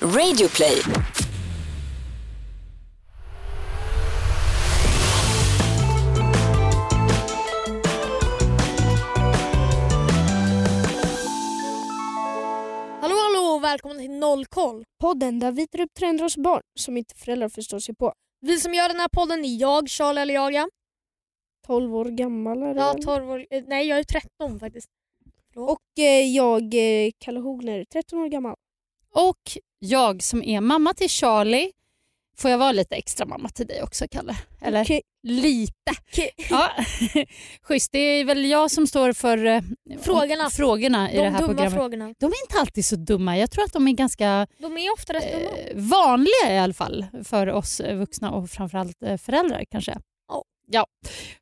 Radioplay. Hallå hallå och välkommen till Nollkoll. Podden där vi tar upp trender hos barn som inte föräldrar förstår sig på. Vi som gör den här podden är jag, Charlie eller Jaga. 12 år gammal är det Ja, väl? 12 år, eh, nej jag är 13 faktiskt. Förlåt. Och eh, jag, eh, Kalle Hogner, 13 år gammal. Och jag som är mamma till Charlie. Får jag vara lite extra mamma till dig också Kalle? Eller Okej. lite. Okej. Ja. Schysst, det är väl jag som står för eh, Frågorna. frågorna i De det här dumma programmet. frågorna. De är inte alltid så dumma. Jag tror att de är ganska De är ofta rätt dumma. eh, vanliga i alla fall för oss eh, vuxna och framförallt eh, föräldrar kanske. Ja. Ja.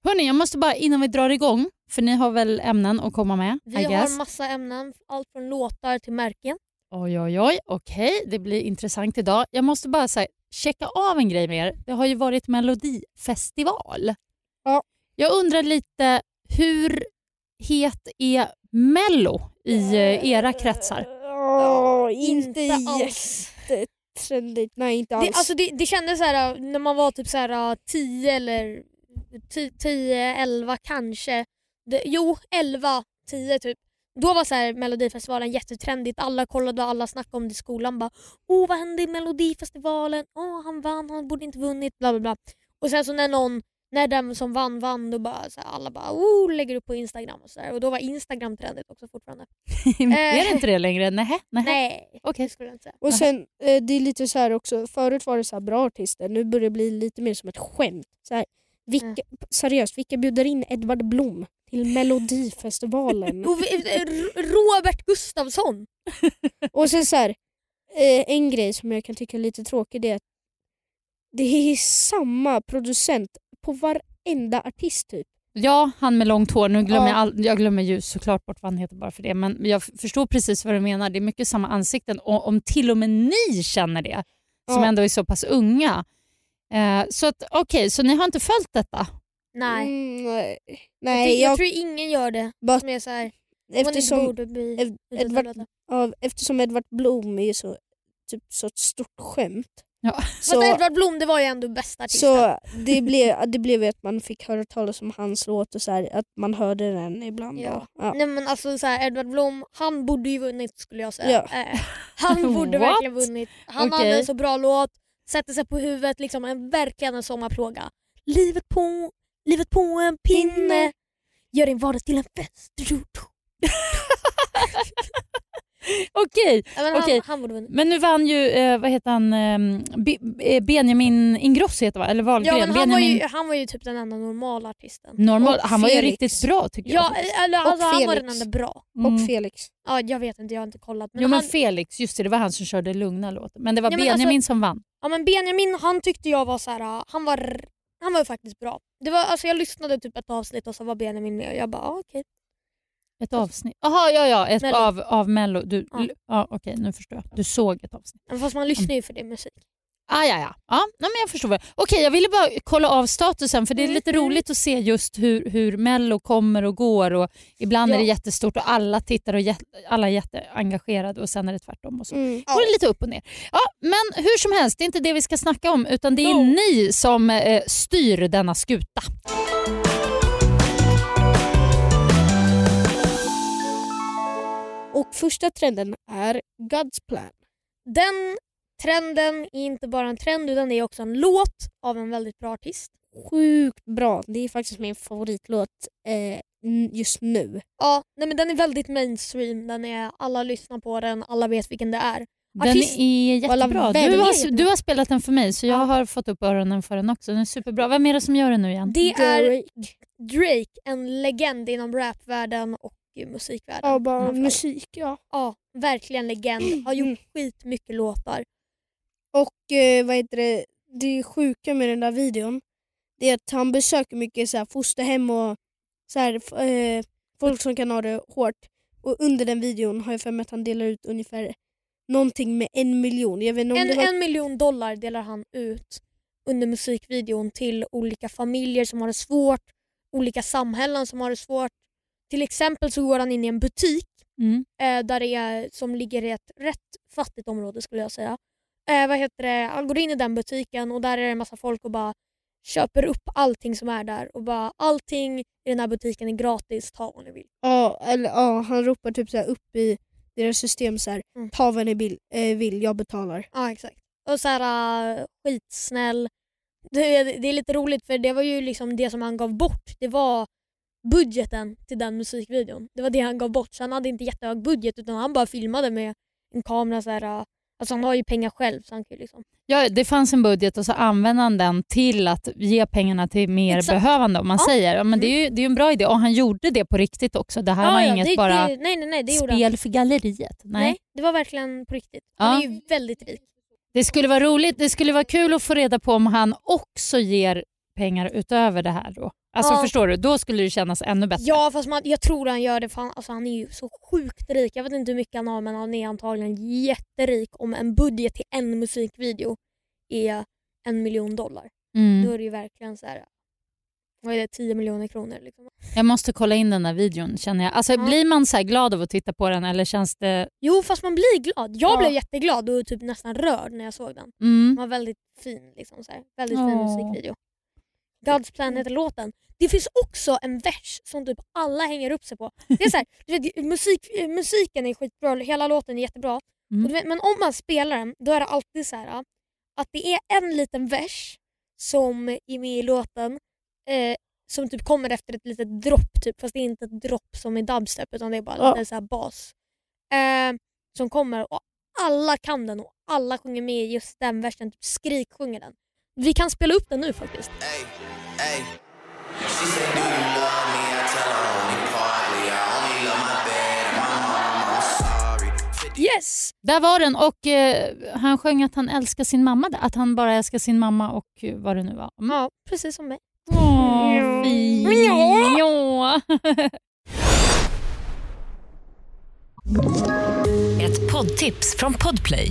Hörni, jag måste bara innan vi drar igång, för ni har väl ämnen att komma med? Vi har massa ämnen, allt från låtar till märken. Oj, oj, oj. Okej, det blir intressant idag. Jag måste bara säga, checka av en grej med er. Det har ju varit Melodifestival. Ja. Jag undrar lite, hur het är Mello i eh, era kretsar? Ja, inte inte alls. jättetrendigt. Nej, inte alls. Det, alltså det, det kändes så här när man var typ så här 10 eller 10, 11 kanske. Det, jo, 11, 10 typ. Då var så här Melodifestivalen jättetrendigt. Alla kollade och alla snackade om det i skolan. Bara, Åh, vad hände i Melodifestivalen? Åh, han vann, han borde inte vunnit. Bla, bla, bla. Och sen så när någon när den som vann vann då bara så här, alla bara oh, lägger upp på Instagram och så där. Och då var Instagram trendigt också fortfarande. är det inte det längre? Nej. nej. Nej, Okej. det skulle jag inte säga. Och sen, eh, det är lite så här också, förut var det så här bra artister, nu börjar det bli lite mer som ett skämt. Så här, vilka, Mm. Seriöst, vilka bjuder in Edvard Blom till Melodifestivalen? Eh, Robert Gustafsson. Och sen så här, eh, en grej som jag kan tycka är lite tråkig det är att det är samma producent på varenda artist typ. Ja, han med långt hår. Nu glömmer Ja. jag, all, jag glömmer ju såklart bort vad han heter bara för det. Men jag förstår precis vad du menar. Det är mycket samma ansikten. Och om till och med ni känner det, som Ja. ändå är så pass unga. Eh, så att okej, så ni har inte följt detta? Nej. Mm, nej. jag, nej tror- jag jag, tror ingen gör det. bara, Som är så här, eftersom, man borde bli Ed- Edvard- ja, eftersom Edvard Blom är så, typ, så ett stort skämt. Ja. Så, Så, Edvard Blom det var ju ändå bästa artisten. så det, blev, det blev ju att man fick höra talas om hans låt och så här, att man hörde den ibland. Ja. Ja. Nej men alltså så här, Edvard Blom, han borde ju vunnit skulle jag säga. Ja. Eh, han borde verkligen vunnit. Han Okej. hade en så bra låt, sätter sig på huvudet, liksom en, verkligen en sommarplåga. Livet på, livet på en pinne, gör din vardag till en fest. Okej, Ja, men han, Okej. han vunnit. men nu vann ju, eh, vad heter han, eh, eh, Benjamin Ingrosso heter va? Eller Wahlgren? Ja, men han, var Benjamin ju, han var ju typ den enda normala artisten. Normal. Och Han var ju Felix. riktigt bra tycker jag. Ja, eller alltså, han var den Felix. enda bra. Mm. Och Felix. Ja, jag vet inte, jag har inte kollat. Men jo men han, Felix, just det, det var han som körde lugna låten. Men det var Ja, men Benjamin alltså- som vann. Ja men Benjamin han tyckte jag var så här, han var han var faktiskt bra. Det var, alltså jag lyssnade typ ett avsnitt och så var Benjamin med och jag bara ah, okej. Ett avsnitt? Jaha, ja, ja, ett Mello. av, av Mello. Du, Ja. ja. Okej, nu förstår jag. Du såg ett avsnitt. Men Fast man lyssnar ju för det musik. Ah, ja, ja. ja nej, men jag förstår. Väl. Okej, jag ville bara kolla av statusen för det är Mm, lite mm. roligt att se just hur, hur Mello kommer och går. Och ibland Ja. är det jättestort och alla tittar och jät- alla är jätteengagerade och sen är det tvärtom. Och så. Mm. Då är det lite upp och ner. Ja, men hur som helst, det är inte det vi ska snacka om utan det är No. ni som eh, styr denna skuta. Och första trenden är God's plan. Den trenden är inte bara en trend utan det är också en låt av en väldigt bra artist. Sjukt bra. Det är faktiskt min favoritlåt eh, just nu. Ja, nej, men den är väldigt mainstream. Den är, alla lyssnar på den, alla vet vilken det är. Den Artist- är jättebra. Du har, du har spelat den för mig så jag Ja. har fått upp öronen för den också. Den är superbra. Vem är det som gör den nu igen? Det är Drake. Drake, en legend inom rapvärlden och musikvärlden. Ja, bara musik ja. Ja, verkligen legend. Har gjort skitmycket låtar. Och eh, vad heter det, det sjuka med den där videon det är att han besöker mycket så här, fosterhem och så här, eh, folk som kan ha det hårt. Och under den videon har jag för mig att han delar ut ungefär någonting med en miljon. Jag vet inte om En, det var... en miljon dollar delar han ut under musikvideon till olika familjer som har det svårt, olika samhällen som har det svårt. Till exempel så går han in i en butik Mm. eh, där det är, som ligger i ett rätt fattigt område skulle jag säga. Eh, vad heter det? Han går in i den butiken och där är det en massa folk och bara köper upp allting som är där och bara allting i den här butiken är gratis, ta vad ni vill. Ja, eller, ja, han ropar typ så här upp i deras system så här, Mm. ta vad ni vill, eh, vill, jag betalar. Ja exakt. Och så här uh, skitsnäll. Det, det är lite roligt för det var ju liksom det som han gav bort. Det var budgeten till den musikvideon. Det var det han gav bort. Så han hade inte jättehög budget utan han bara filmade med en kamera. Så här, uh, alltså han har ju pengar själv så han kan liksom. Ja, det fanns en budget och så använde han den till att ge pengarna till mer Exakt. behövande om man Ja. säger. Ja, men det är ju det är en bra idé och han gjorde det på riktigt också. Det här var Ja, ja, inget det, bara det, nej nej nej det spel för galleriet. Nej. Nej. det var verkligen på riktigt. Han Ja. är ju väldigt rik. Det skulle vara roligt. Det skulle vara kul att få reda på om han också ger pengar utöver det här då. Alltså Ja. förstår du? Då skulle det kännas ännu bättre. Ja fast man, jag tror han gör det för han, alltså, han är ju så sjukt rik. Jag vet inte hur mycket han har men han är antagligen jätterik om en budget till en musikvideo är en miljon dollar. Då Mm. är det ju verkligen så här. Vad är det? 10 miljoner kronor. Liksom. Jag måste kolla in den där videon känner jag. Alltså, Ja. Blir man så här glad av att titta på den eller känns det... Jo fast man blir glad. Jag Ja. blev jätteglad och typ nästan rörd när jag såg den. Mm. Den var väldigt fin. Liksom, så här. Väldigt fin Åh. musikvideo. God's plan heter låten. Det finns också en vers som typ alla hänger upp sig på. Det är så här, du vet, musik, musiken är skitbra, hela låten är jättebra. Mm. Vet, men om man spelar den då är det alltid så här att det är en liten vers som är med i låten eh, som typ kommer efter ett litet dropp typ, fast det är inte ett dropp som i dubstep utan det är bara Ja. lite så här bas. Eh, som kommer och alla kan den och alla sjunger med i just den versen, typ skriksjunger den. Vi kan spela upp den nu faktiskt. Hey, hey. She said, Do you love me? I tell her only partly. I only love my bed and my mom. I'm sorry. 50 Yes! Där var den och eh, han sjöng att han älskar sin mamma. där. Att han bara älskar sin mamma och eh, vad det nu var. Mm. Ja, precis som mig. Åh, fin. Ja. Ja. Ett poddtips från Podplay.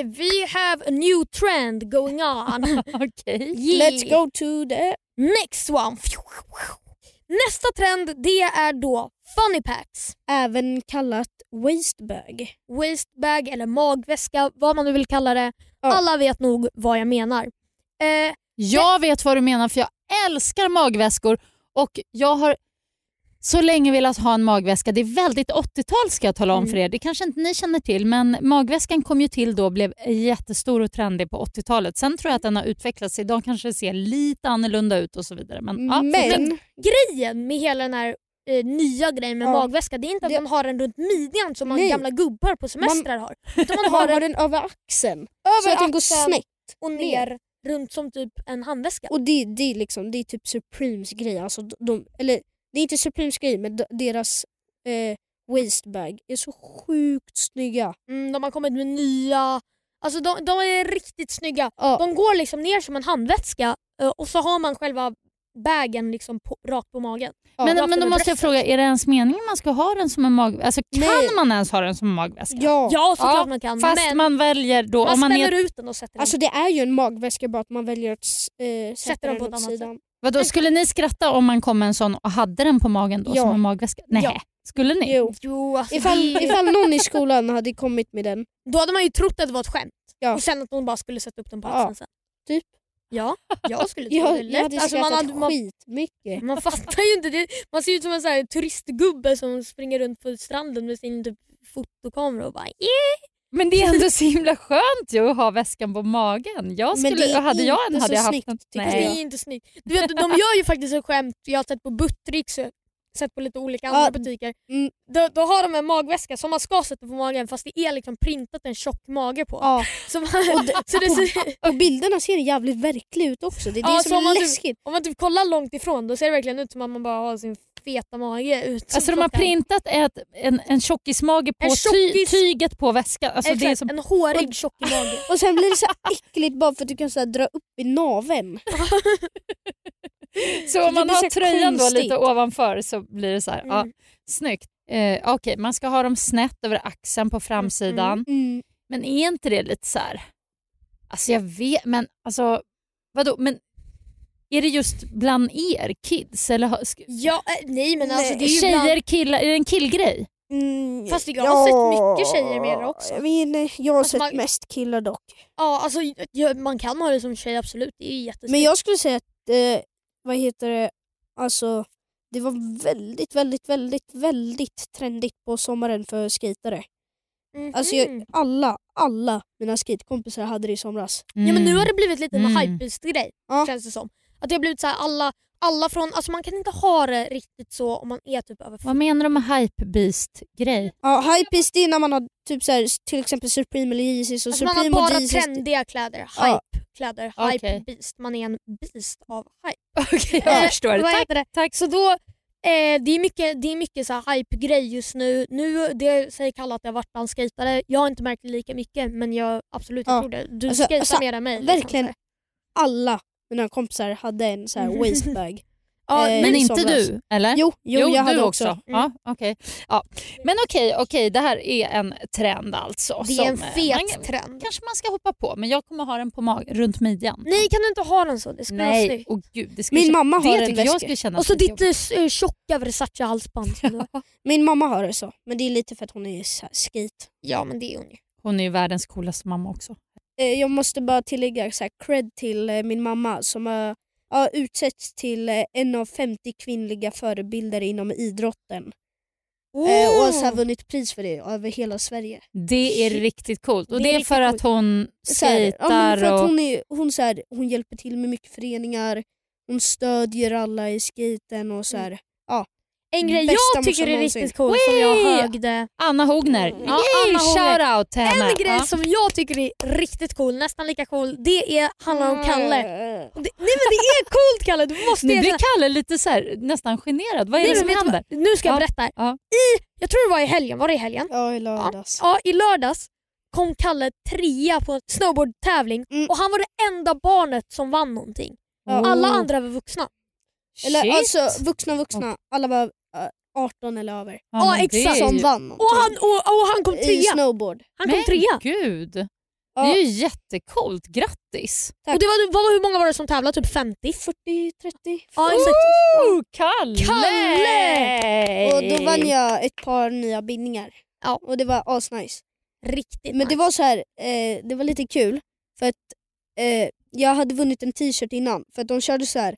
Okej, we have a new trend going on. Okej. Yeah. Let's go to the... Next one. Nästa trend det är då funny packs. Även kallat wastebag. Wastebag eller magväska, vad man nu vill kalla det. Ja. Alla vet nog vad jag menar. Eh, Jag vet vad du menar för jag älskar magväskor och jag har så länge velat ha en magväska. Det är väldigt 80-tal ska jag tala om Mm. för er. Det kanske inte ni känner till men magväskan kom ju till då och blev jättestor och trendig på 80-talet. Sen tror jag att den har utvecklats. Idag kanske det ser lite annorlunda ut och så vidare. Men, ja. Men grejen med hela den här eh, nya grejen med Ja. magväska det är inte att Det- man har den runt midjan som man gamla gubbar på semestrar har. Utan man man har den den över axeln över så att den går snett. och ner runt som typ en handväska. Och det, det, är liksom, det är typ Supremes grej. Alltså de, eller det är inte Supremes grej men de- deras eh, wastebag är så sjukt snygga. Mm, de har kommit med nya, alltså de, de är riktigt snygga. Ja, De går liksom ner som en handväska eh, och så har man själva bagen liksom på, rakt på magen. ja. Men, men då måste jag fråga, är det ens meningen man ska ha den som en magväska? Alltså, kan Nej. man ens ha den som en magväska? ja. Ja såklart Ja, man kan Fast men man väljer då... man om man spänner är, ut den och sätter den. Alltså det är ju en magväska bara att man väljer att eh, sätta den den på annat sidan. Vadå, skulle ni skratta om man kom med en sån och hade den på magen då Ja. som en magväska? Nej. Ja. Skulle ni? Jo. jo, alltså, Ifall, ifall någon i skolan hade kommit med den. Då hade man ju trott att det var ett skämt Ja. och sen att de bara skulle sätta upp den på Ja, axeln sen. typ. Ja, jag skulle tro det Jag, hade Alltså, man, hade, man, skitmycket. man fattar ju inte. Det. Man ser ut som en så här, turistgubbe som springer runt på stranden med sin typ, fotokamera och bara yeah. Men det är ändå så himla skönt ju att ha väskan på magen. Jag skulle, hade jag en hade jag haft snyggt, en. Fast det är inte snyggt. Du vet, de gör ju faktiskt ett skämt, jag har sett på Buttricks sett på lite olika Ja, andra butiker. mm. Då, då har de en magväska som man ska sätta på magen fast det är liksom printat en tjock mage på. Ja. Så, man, Och det- så det ser, Och bilderna ser jävligt verkliga ut också. Det är det Ja, som så om är man typ- läskigt. om man typ kollar långt ifrån då ser det verkligen ut som att man bara har sin feta mage ut. Alltså de har printat ett, en, en tjockismage på En ty, tjockis- tyget på väskan. Alltså det är Exakt, som, en hårig tjock i magen. Och sen blir det så äckligt bara för att du kan så dra upp i naveln. så om man har så tröjan då konstigt. lite ovanför så blir det så här. Ja, Mm. snyggt. Eh, Okej, man ska ha dem snett över axeln på framsidan. Mm. Men är inte det lite så här... Alltså jag vet, men alltså vadå? Men är det just bland er kids? Eller Ja, eh, nej men alltså Nej, det är ju tjejer, bland, killar? Är det en killgrej? Mm, Fast jag har sett mycket tjejer med det också. Jag, vet, jag har Alltså, sett man- mest killar dock. Ja, alltså, ja, man kan ha det som tjej absolut, det är ju jättesnyggt. Men jag skulle säga att, eh, vad heter det, alltså det var väldigt, väldigt, väldigt, väldigt trendigt på sommaren för skatare. Mhm. Alltså jag, alla, alla mina skatekompisar hade det i somras. Ja men nu Mm. har det blivit lite en Mm. hypebeast-grej Ja. känns det som. Att det har blivit så här, alla, alla från, alltså man kan inte ha det riktigt så om man är typ över Vad menar du med hypebeast-grej? Ja, hypebeast är när man har typ så här, till exempel Supreme eller Yeezys och Alltså man har Supreme bara trendiga kläder, Ja. hype-kläder, Okej. hype-beast. Man är en beast av hype. Okej, jag Eh, förstår. Tack. det? tack. Så då, eh, det är mycket, det är mycket så hype-grej just nu. nu. Det säger Kalle att jag har varit bland skejtare. Jag har inte märkt det lika mycket men jag absolut jag Ja. tror det. Du Alltså- skejtar alltså, mer än mig. liksom, verkligen. här. Alla mina kompisar hade en så här wastebag. Ja, Eh, Men inte somras. du, eller? Jo, jo, jag du hade också. också. Ja, okej. ja. Men okej, okej, det här är en trend alltså. det är en eh, fet man, trend. kanske man ska hoppa på, men jag kommer ha den på mag- runt midjan. Nej kan du inte ha den så? Det skulle vara Nej, snyggt. och gud. Det ska Min mamma har det en jag väska. skulle Och så ditt jobbigt. eh, tjocka Versace-halsband. Min mamma har det så, men det är lite för att hon är skate. ja men det är hon ju. Hon är ju världens coolaste mamma också. Eh, Jag måste bara tillägga så här, cred till eh, min mamma som har har utsetts till eh, en av 50 kvinnliga förebilder inom idrotten. Eh, och har vunnit pris för det över hela Sverige. Det är riktigt coolt. Och Det det är är, riktigt för att hon ja, skejtar och... hon, är, hon, så här, hon hjälper till med mycket föreningar, hon stödjer alla i skaten och så här. En grej Bästa jag tycker är riktigt cool som jag Wee! högde. Anna Hogner. Ja, Yay, Anna Hogner. shout out till henne. En grej Ja. som jag tycker är riktigt cool, nästan lika cool, det är, handlar om Kalle. Eh, Det, nej men det är coolt Kalle, du måste Nu blir Kalle lite så här, nästan generad. Vad är Nej, det som händer? vad? Nu ska jag Ja, berätta. ja. I, jag tror det var i helgen, var det i helgen? Ja, i lördags. Ja, i lördags kom Kalle trea på en snowboardtävling Mm. och han var det enda barnet som vann någonting. Ja. Alla andra var vuxna. Eller Shit. alltså vuxna vuxna, alla var 18 eller över. Ja, det exakt. Som ju- vann Och han, och, och han kom i trea. snowboard. Han kom Men trea. gud, Ja. det är ju jättecoolt. Grattis! Tack. Och det var, vad, hur många var det som tävlade? Typ 50? 40, 30. Ja exakt. Oh, Kalle! Kalle! Och då vann jag ett par nya bindningar. Ja. Och det var asnice. Riktigt Men det nice. var så här, eh, det var lite kul för att eh, jag hade vunnit en t-shirt innan för att de körde så här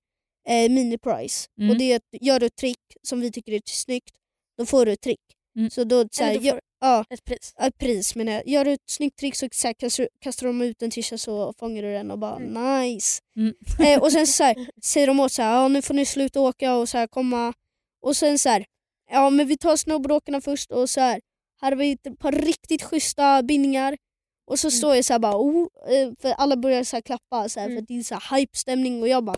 eh, mini-prize. Mm. Och det är gör du ett trick som vi tycker är snyggt, då får du ett trick. Mm. Så då, så här, gör- ja, ett pris. ett pris men jag. Gör du ett snyggt trick så, så här, kastar, kastar de ut en t-shirt så fångar du den och bara nice. Mm. Eh, och sen så här, säger de åt så här, ja, nu får ni sluta åka och så här, komma. Och sen så här, ja men vi tar snowboardåkarna först och så här, här har vi ett par riktigt schyssta bindningar. Och så står jag så här bara, oh, eh, för alla börjar så klappa så Mm. för det är så hype-stämning och jag bara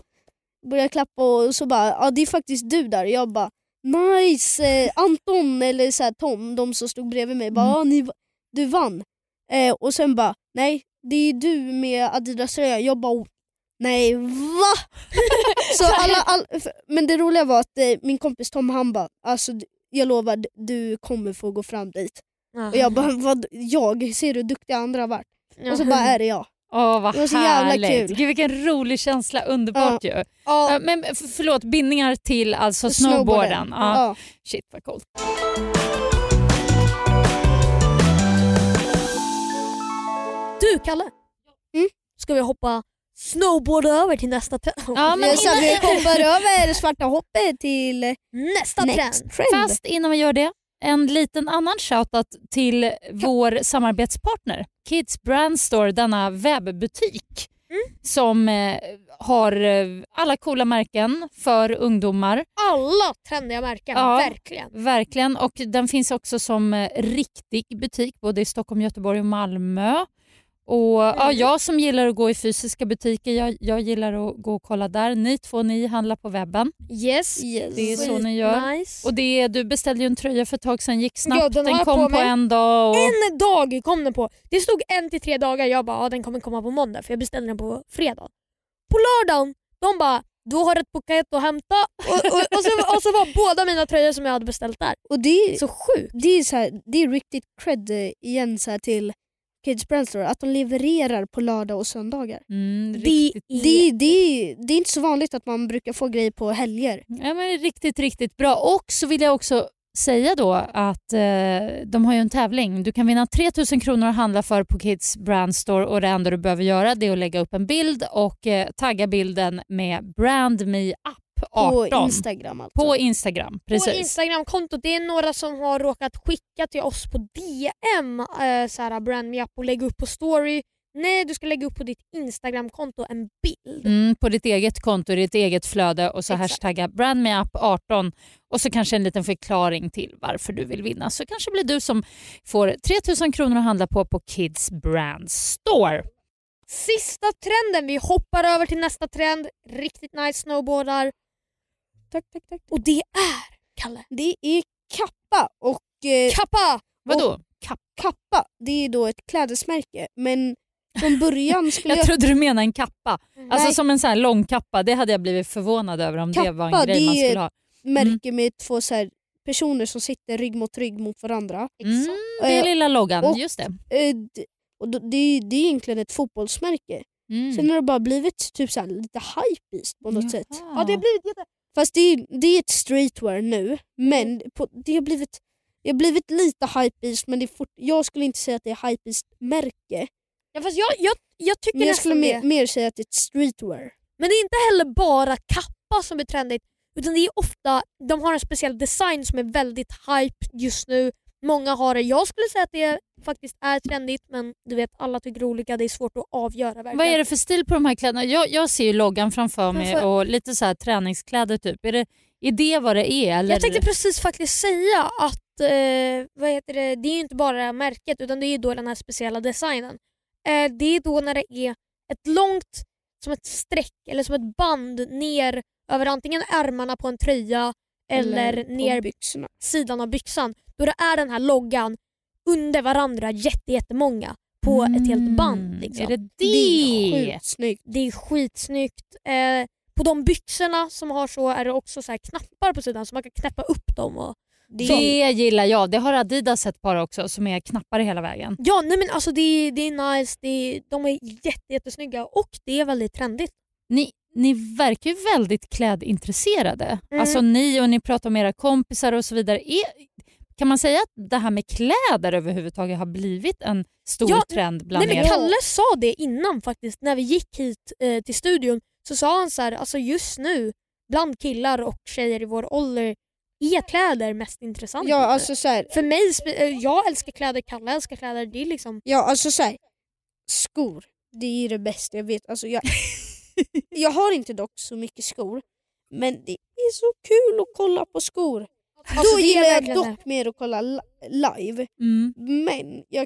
börjar klappa och så bara, ja det är faktiskt du där. Och jag bara, nice, eh, Anton eller så här, Tom, de som stod bredvid mig, bara, Mm. ni, du vann. Eh, och sen bara, nej det är du med Adidas tröja. Jag bara, nej va? så alla, all, men det roliga var att eh, min kompis Tom han bara, alltså, jag lovar du kommer få gå fram dit. Och jag bara, vad, jag? Ser du hur duktiga andra har varit? Och så bara är det jag. Åh vad Det var så jävla härligt. kul. Gud vilken rolig känsla, underbart ju. Ja, Ja, men förlåt, bindningar till alltså snowboarden. Ja. Ja. Shit vad coolt. Du Kalle, Mm? ska vi hoppa snowboard över till nästa trend? Ja, men Men så vi hoppar över svarta hoppet till nästa next trend. trend. Fast innan vi gör det, en liten annan shoutout till vår samarbetspartner Kids Brand Store, denna webbutik som eh, har eh, alla coola märken för ungdomar. Alla trendiga märken, Ja. verkligen. Verkligen. Och den finns också som eh, riktig butik både i Stockholm, Göteborg och Malmö. Och ja, Mm. Jag som gillar att gå i fysiska butiker, jag, jag gillar att gå och kolla där. Ni två ni handlar på webben. Yes. Yes. Det är så ni gör. Nice. Och det, du beställde ju en tröja för ett tag sedan, gick snabbt, Ja, den den kom på på, en dag. Och... En dag kom den på. Det stod en till tre dagar. Jag bara, ja, den kommer komma på måndag för jag beställde den på fredag. På lördagen, de bara, du har ett paket att hämta. Och, och, och, så, och så var båda mina tröjor som jag hade beställt där. Och det, Så sjukt. det, är så här, det är riktigt cred eh, igen så här, till Kids Brand Store att de levererar på lördag och söndagar. Mm, Det. Det, det, det är inte så vanligt att man brukar få grejer på helger. ja, men riktigt, riktigt bra. Och så vill jag också säga då att eh, de har ju en tävling. Du kan vinna 3000 kronor att handla för på Kids Brand Store och det enda du behöver göra är att lägga upp en bild och eh, tagga bilden med Brand Me Up 18 På Instagram alltså. på Instagram. Precis. På Instagramkontot, det är några som har råkat skicka till oss på DM eh, så här, brand me up och lägga upp på story. Nej, du ska lägga upp på ditt Instagramkonto en bild. Mm, på ditt eget konto, i ditt eget flöde och så Exakt. hashtagga brandmeup18 och så kanske en liten förklaring till varför du vill vinna. Så kanske blir du som får 3000 kronor att handla på på Kids Brand Store. Sista trenden, vi hoppar över till nästa trend. Riktigt nice snowboardar. Tack, tack, tack. Och det är, Kalle, Det är kappa och eh, kappa! Vadå? Kapp? kappa det är då ett klädesmärke men från början skulle Jag jag... trodde du menade en kappa. Alltså Nej. som en sån här lång kappa. Det hade jag blivit förvånad över om det var en Kappa, grej man det är- skulle ha. märke med två så personer som sitter rygg mot rygg mot varandra. Mm, det är Eh, lilla loggan, och- just det. Eh, och det, är, det är egentligen ett fotbollsmärke. Mm. Sen har det bara blivit typ så lite hypebeast på något sätt. Ja, det har blivit jätte... Fast det är, det är ett streetwear nu, men på, det, har blivit, det har blivit lite hypebeast men det är fort, jag skulle inte säga att det är hypebeast-märke. Ja, fast jag, jag, jag tycker Men jag skulle mer, mer säga att det är ett streetwear. Men det är inte heller bara kappa som är trendigt. Utan det är ofta, de har en speciell design som är väldigt hype just nu. Många har det. Jag skulle säga att det faktiskt är trendigt men du vet alla tycker olika. Det är svårt att avgöra verkligen. Vad är det för stil på de här kläderna? Jag, jag ser ju loggan framför mig Framför- och lite så här träningskläder typ. Är det, är det vad det är? Eller? Jag tänkte precis faktiskt säga att eh, vad heter det? det är ju inte bara det här märket utan det är ju då den här speciella designen. Eh, det är då när det är ett långt, som ett streck eller som ett band ner över antingen ärmarna på en tröja eller, på ner byxorna. sidan av byxan. Då det är den här loggan under varandra jätte, jättemånga på ett helt band. Mm, Liksom. Är det det? Det är sjukt snyggt. Det är skitsnyggt. Eh, på de byxorna som har så är det också så här knappar på sidan så man kan knäppa upp dem. Och... Det, Det gillar jag. Det har Adidas ett par också som är knappar hela vägen. Ja, nej men alltså det, är- det är nice, det de är jätte, jättesnygga och det är väldigt trendigt. Ni, ni verkar ju väldigt klädintresserade. Mm. Alltså ni och ni pratar om era kompisar och så vidare. Är, kan man säga att det här med kläder överhuvudtaget har blivit en stor Ja, trend bland Nej, men er? Kalle sa det innan faktiskt, när vi gick hit eh, till studion så sa han så här, alltså just nu bland killar och tjejer i vår ålder är kläder mest intressant. ja, alltså så här, För mig, eh, jag älskar kläder, Kalle älskar kläder. Det är liksom... ja, alltså så här, skor, det är det bästa jag vet. Alltså jag, jag har inte dock så mycket skor, men det är så kul att kolla på skor. Alltså, Då gillar jag verkligen dock mer att kolla li- live, Mm. men jag...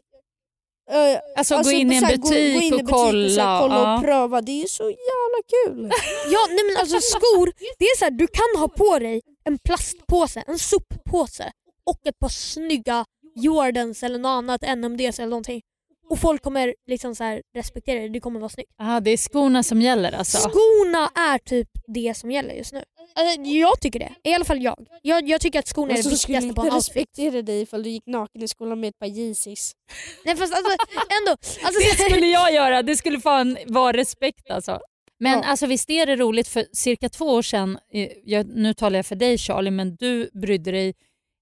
eh, Alltså, gå in i en gå- butik gå in i och här, kolla, kolla ja. och pröva, det är så jävla kul. Ja, nej men alltså skor, det är så här, du kan ha på dig en plastpåse, en soppåse och ett par snygga Jordans eller något annat, NMDs eller någonting. Och folk kommer liksom så här respektera det, det kommer vara snyggt. Ah, det är skorna som gäller alltså. Skorna är typ det som gäller just nu. Alltså, jag tycker det, i alla fall jag. Jag, jag tycker att skorna är det Alltså, skulle viktigaste på en inte outfit. respektera dig ifall du gick naken i skolan med ett par Yeezys. Nej fast alltså ändå. Alltså, Det skulle jag göra. Det skulle fan vara respekt alltså. Men Ja. alltså visst är det roligt för cirka två år sedan, eh, jag, nu talar jag för dig Charlie, men du brydde dig,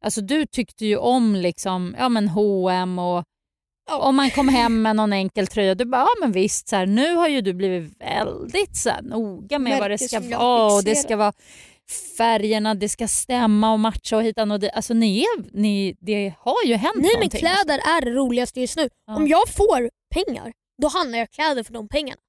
alltså du tyckte ju om liksom, ja men H&M och om man kom hem med någon enkel tröja, du bara ja men visst, så här, nu har ju du blivit väldigt så här, noga med vad det ska vara och det ska vara färgerna, det ska stämma och matcha och hitan och det, alltså ni, är, ni, det har ju hänt Nej men någonting. alltså. kläder är det roligaste just nu. Ja. Om jag får pengar, då handlar jag kläder för de pengarna.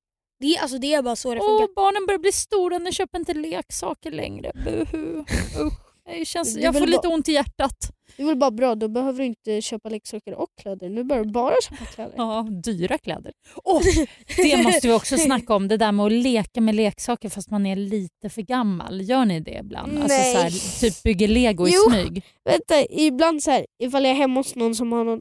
Det, är- alltså, det är bara så det funkar. Åh, barnen börjar bli stora, ni köper inte leksaker längre. Buhu. Usch. Det känns, Det jag får lite bara- ont i hjärtat. Det är väl bara bra, då behöver du inte köpa leksaker och kläder. Nu behöver du bara köpa kläder. Ja, dyra kläder. Och det måste vi också snacka om, det där med att leka med leksaker fast man är lite för gammal. Gör ni det ibland? Alltså Nej. så här, typ bygger lego i Jo. smyg? Vänta, ibland så här, ifall jag är hemma hos någon som har någon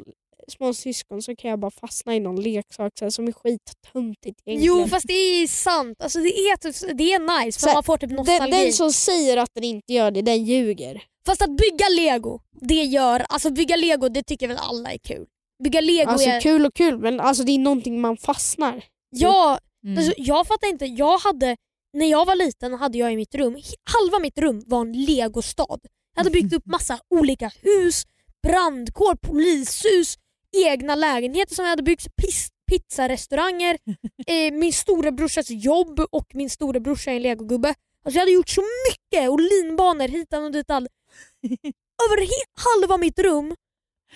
små syskon så kan jag bara fastna i någon leksak så här, som är skittöntigt egentligen. Jo fast det är sant. Alltså, det, är typ, det är nice för Så här, man får typ den, nostalgi. den som säger att den inte gör det, den ljuger. Fast att bygga lego, det gör, alltså bygga lego det tycker väl alla är kul. Bygga lego Alltså är, kul och kul men alltså, det är någonting man fastnar. ja, Mm. alltså, jag fattar inte, jag hade, när jag var liten hade jag i mitt rum, halva mitt rum var en legostad. Jag hade byggt upp massa olika hus, brandkår, polishus, egna lägenheter som jag hade byggt, pizzarestauranger, eh, min storebrorsas jobb och min storebrorsa är en legogubbe. Alltså jag hade gjort så mycket och linbanor hitan och ditan. Över halva mitt rum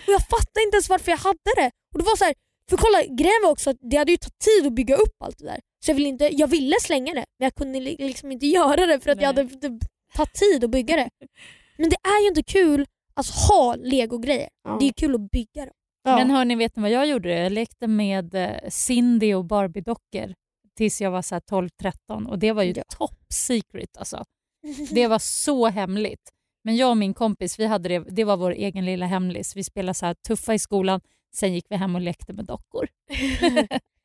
och jag fattade inte ens varför jag hade det. Och det var så här, för kolla, grejen var också att det hade ju tagit tid att bygga upp allt det där. Så jag ville, inte, jag ville slänga det men jag kunde li- liksom inte göra det för att jag Nej. hade det tagit tid att bygga det. Men det är ju inte kul att ha legogrejer. Ja. Det är kul att bygga dem. Ja. Men hörni, vet ni vad jag gjorde? Jag lekte med eh, Cindy och Barbie-dockor tills jag var så här 12-13 och det var ju Ja. top secret. Alltså. Det var så hemligt. Men jag och min kompis, vi hade det, det var vår egen lilla hemlis. Vi spelade så här tuffa i skolan, sen gick vi hem och lekte med dockor.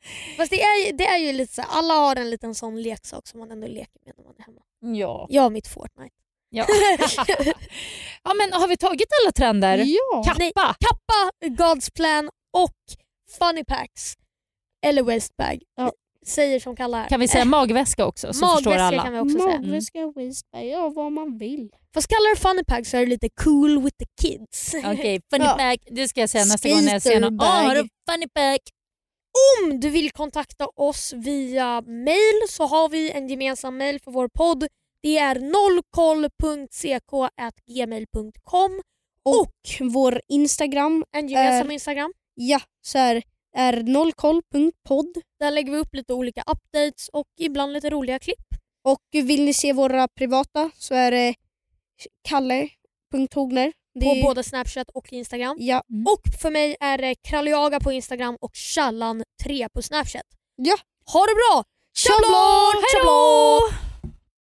Fast det är, det är ju lite så alla har en liten sån leksak som man ändå leker med när man är hemma. Ja. Jag och mitt Fortnite. Ja. ja, men har vi tagit alla trender? Ja. Kappa! Nej, Kappa, God's Plan och Funny Packs. Eller Westbag. Ja. Säger som kallar. Kan vi säga magväska också så förstår Magväska alla? kan vi också säga. Magväska, waistbag, ja vad man vill. Fast kallar du Funny Packs så är det lite cool with the kids. Okej, funny Ja. pack. Det ska jag säga nästa gång när jag ser någon. Åh, har du funny pack? Om du vill kontakta oss via mail så har vi en gemensam mail för vår podd. Det är nollkoll.ck.gmail.com Och vår Instagram, En gemensam Är- Instagram. ja, så här, är nollkoll.podd. Där lägger vi upp lite olika updates och ibland lite roliga klipp. Och vill ni se våra privata så är det kalle.hogner. På är- både Snapchat och Instagram. Ja, Och för mig är det Kraljaga på Instagram och Challan3 på Snapchat. Ja. Ha det bra! Tjablå! Tjablå!